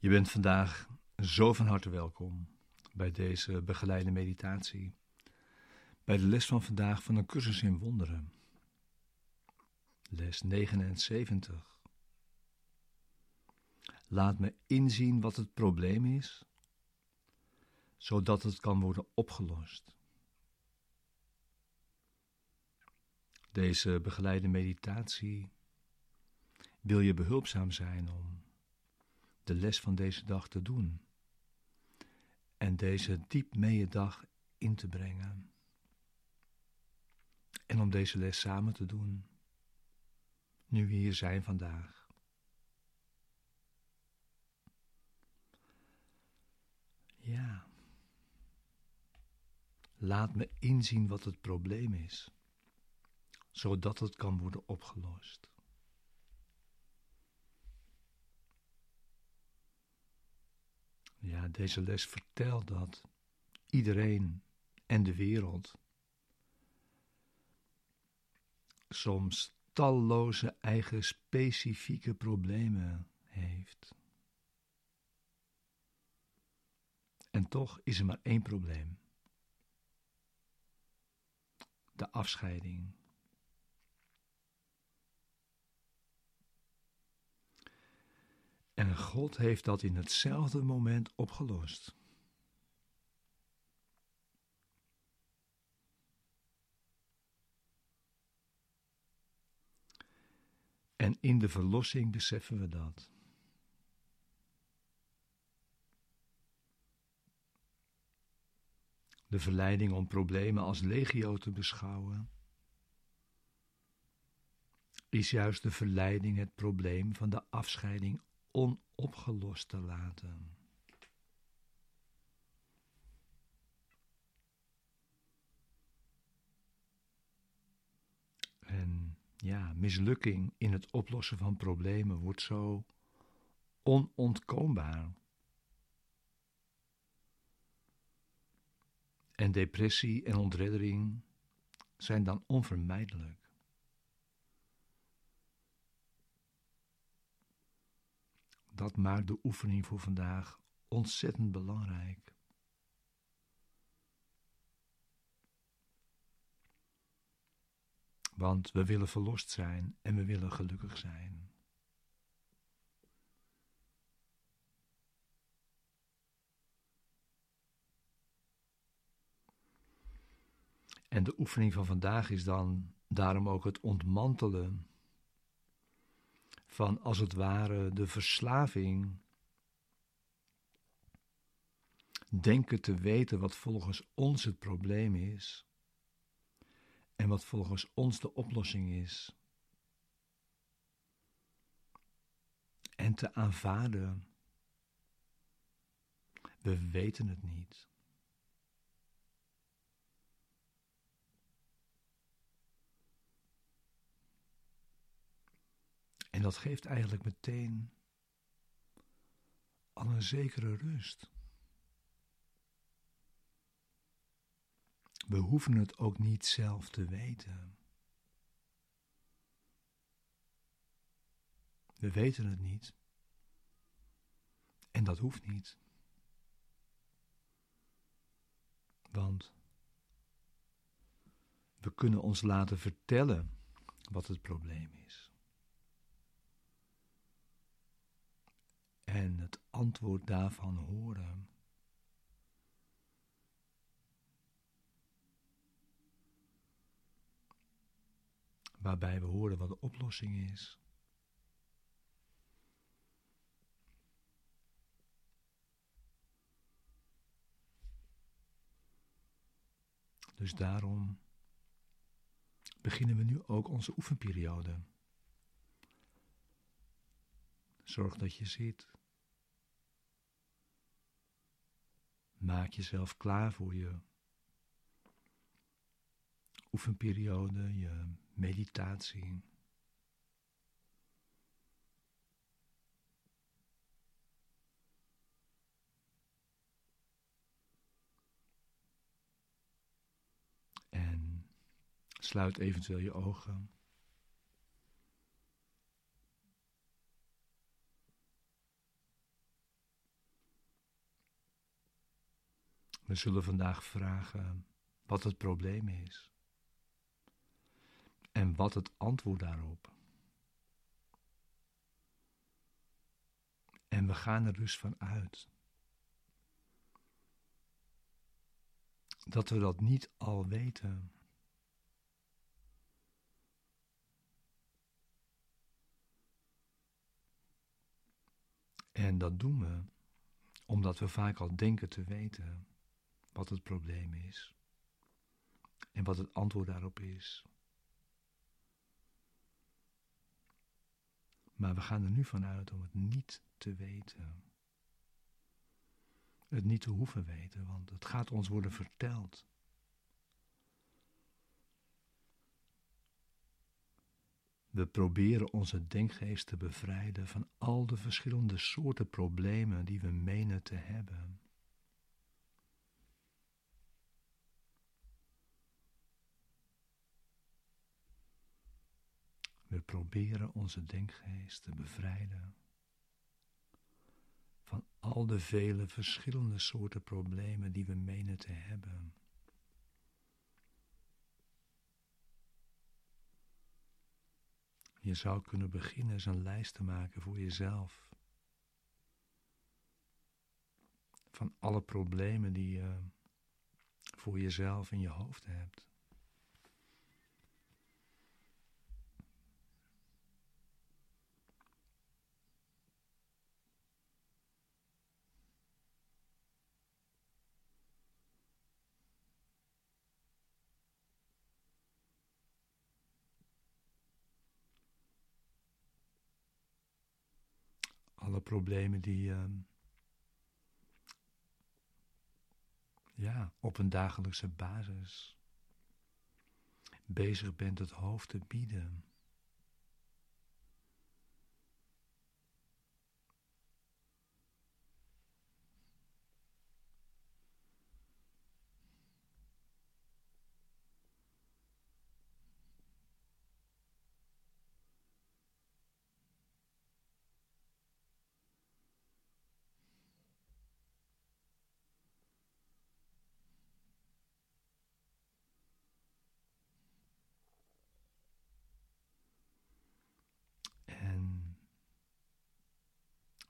Je bent vandaag zo van harte welkom bij deze begeleide meditatie, bij de les van vandaag van een cursus in wonderen. Les 79. Laat me inzien wat het probleem is, zodat het kan worden opgelost. Deze begeleide meditatie wil je behulpzaam zijn om de les van deze dag te doen en deze diep mee dag in te brengen. En om deze les samen te doen, nu we hier zijn vandaag. Ja. Laat me inzien wat het probleem is, zodat het kan worden opgelost. Ja, deze les vertelt dat iedereen en de wereld soms talloze eigen specifieke problemen heeft. En toch is er maar één probleem: de afscheiding. En God heeft dat in hetzelfde moment opgelost. En in de verlossing beseffen we dat. De verleiding om problemen als legio te beschouwen, is juist de verleiding het probleem van de afscheiding onopgelost te laten. En ja, mislukking in het oplossen van problemen wordt zo onontkoombaar. En depressie en ontreddering zijn dan onvermijdelijk. Dat maakt de oefening voor vandaag ontzettend belangrijk. Want we willen verlost zijn en we willen gelukkig zijn. En de oefening van vandaag is dan daarom ook het ontmantelen van als het ware de verslaving. Denken te weten wat volgens ons het probleem is en wat volgens ons de oplossing is. En te aanvaarden. We weten het niet. En dat geeft eigenlijk meteen al een zekere rust. We hoeven het ook niet zelf te weten. We weten het niet. En dat hoeft niet. Want we kunnen ons laten vertellen wat het probleem is. En het antwoord daarvan horen. Waarbij we horen wat de oplossing is. Dus daarom beginnen we nu ook onze oefenperiode. Zorg dat je zit. Maak jezelf klaar voor je oefenperiode, je meditatie. En sluit eventueel je ogen. We zullen vandaag vragen wat het probleem is en wat het antwoord daarop. En we gaan er dus van uit dat we dat niet al weten. En dat doen we omdat we vaak al denken te weten wat het probleem is en wat het antwoord daarop is. Maar we gaan er nu vanuit om het niet te weten. Het niet te hoeven weten, want het gaat ons worden verteld. We proberen onze denkgeest te bevrijden van al de verschillende soorten problemen die we menen te hebben. We proberen onze denkgeest te bevrijden van al de vele verschillende soorten problemen die we menen te hebben. Je zou kunnen beginnen eens een lijst te maken voor jezelf. Van alle problemen die je voor jezelf in je hoofd hebt. Problemen die uh, ja, op een dagelijkse basis bezig bent het hoofd te bieden.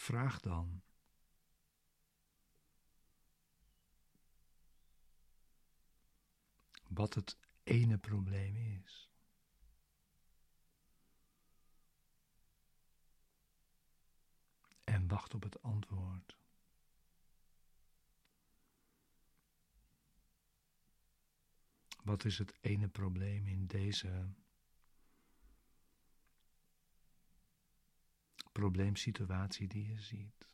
Vraag dan. Wat het ene probleem is. En wacht op het antwoord. Wat is het ene probleem in deze probleemsituatie die je ziet.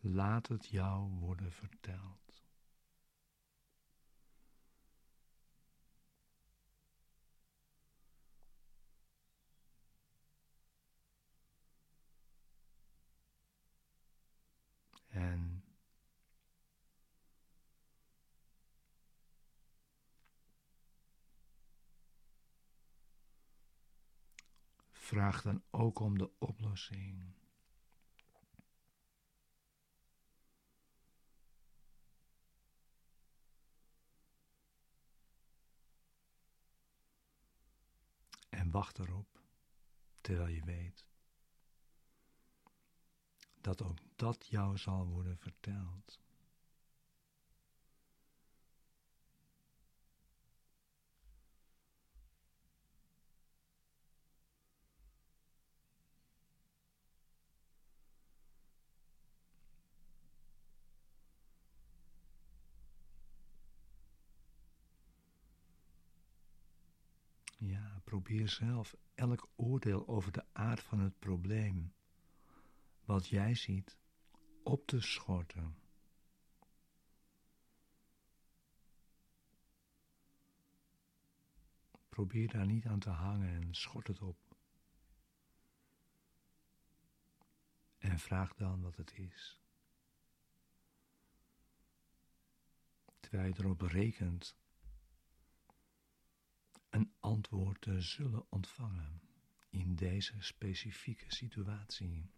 Laat het jou worden verteld. En vraag dan ook om de oplossing. En wacht erop, terwijl je weet dat ook dat jou zal worden verteld. Ja, probeer zelf elk oordeel over de aard van het probleem wat jij ziet op te schorten. Probeer daar niet aan te hangen en schort het op. En vraag dan wat het is. terwijl je erop rekent een antwoord te zullen ontvangen in deze specifieke situatie.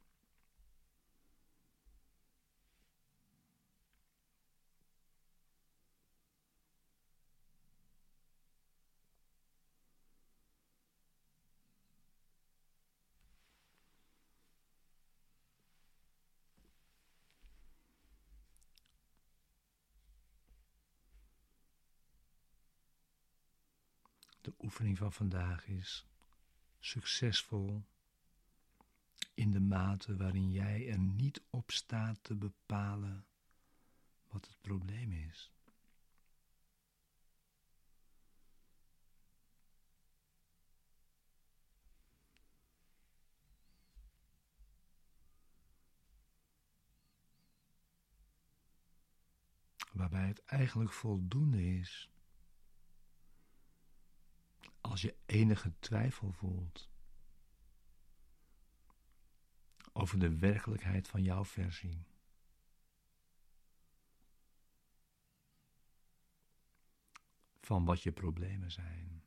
De oefening van vandaag is succesvol in de mate waarin jij er niet op staat te bepalen wat het probleem is. Waarbij het eigenlijk voldoende is als je enige twijfel voelt over de werkelijkheid van jouw versie. Van wat je problemen zijn.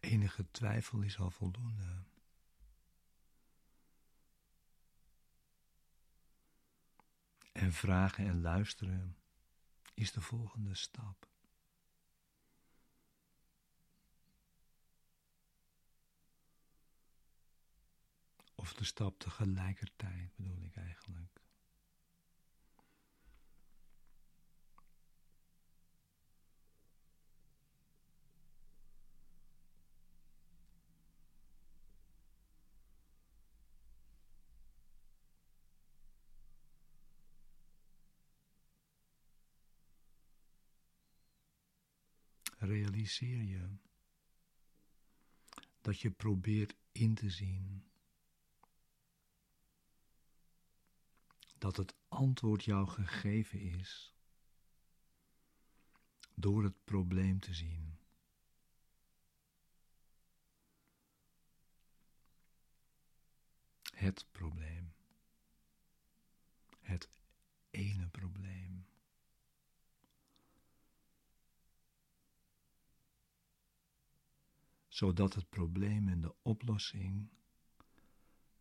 Enige twijfel is al voldoende. En vragen en luisteren is de volgende stap. Of de stap tegelijkertijd bedoel ik eigenlijk. Realiseer je dat je probeert in te zien dat het antwoord jou gegeven is door het probleem te zien. Het probleem. Het ene probleem. Zodat het probleem en de oplossing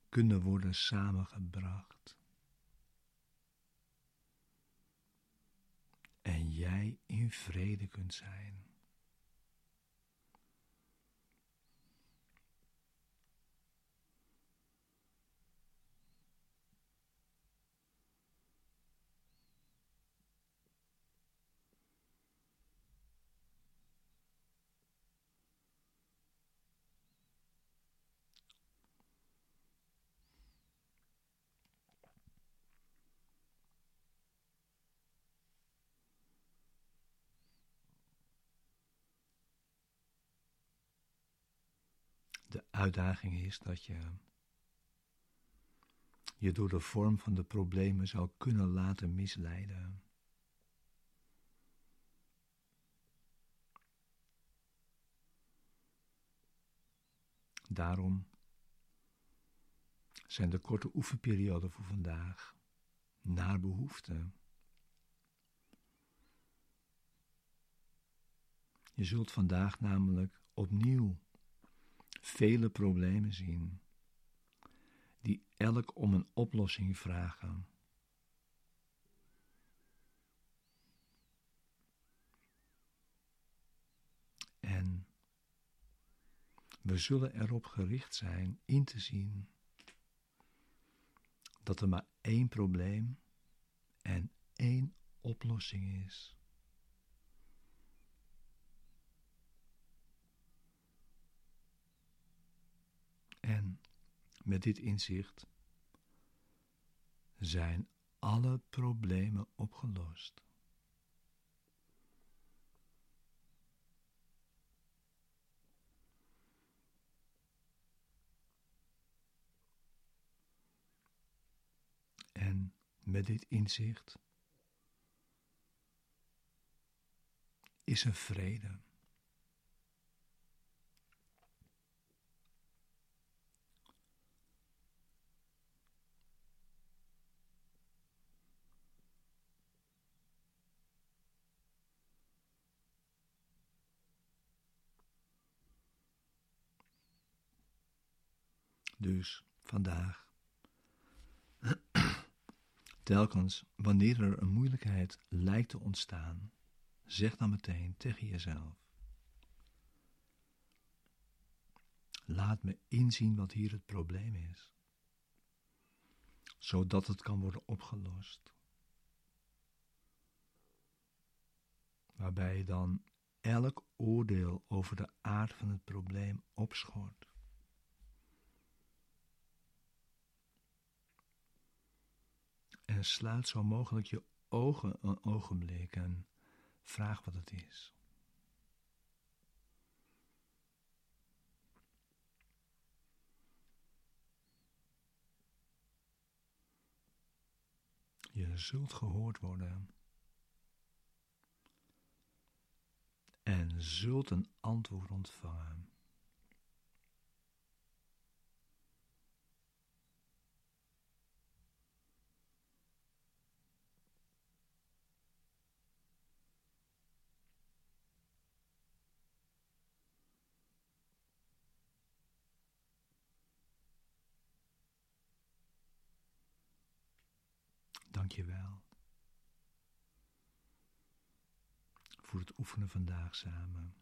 kunnen worden samengebracht. En jij in vrede kunt zijn. De uitdaging is dat je je door de vorm van de problemen zou kunnen laten misleiden. Daarom zijn de korte oefenperioden voor vandaag naar behoefte. Je zult vandaag namelijk opnieuw vele problemen zien, die elk om een oplossing vragen. En we zullen erop gericht zijn in te zien dat er maar één probleem en één oplossing is. En met dit inzicht zijn alle problemen opgelost. En met dit inzicht is er vrede. Dus vandaag. Telkens wanneer er een moeilijkheid lijkt te ontstaan, zeg dan meteen tegen jezelf: Laat me inzien wat hier het probleem is, zodat het kan worden opgelost. Waarbij je dan elk oordeel over de aard van het probleem opschort. En sluit zo mogelijk je ogen een ogenblik en vraag wat het is. Je zult gehoord worden. En zult een antwoord ontvangen. Dank je wel voor het oefenen vandaag samen.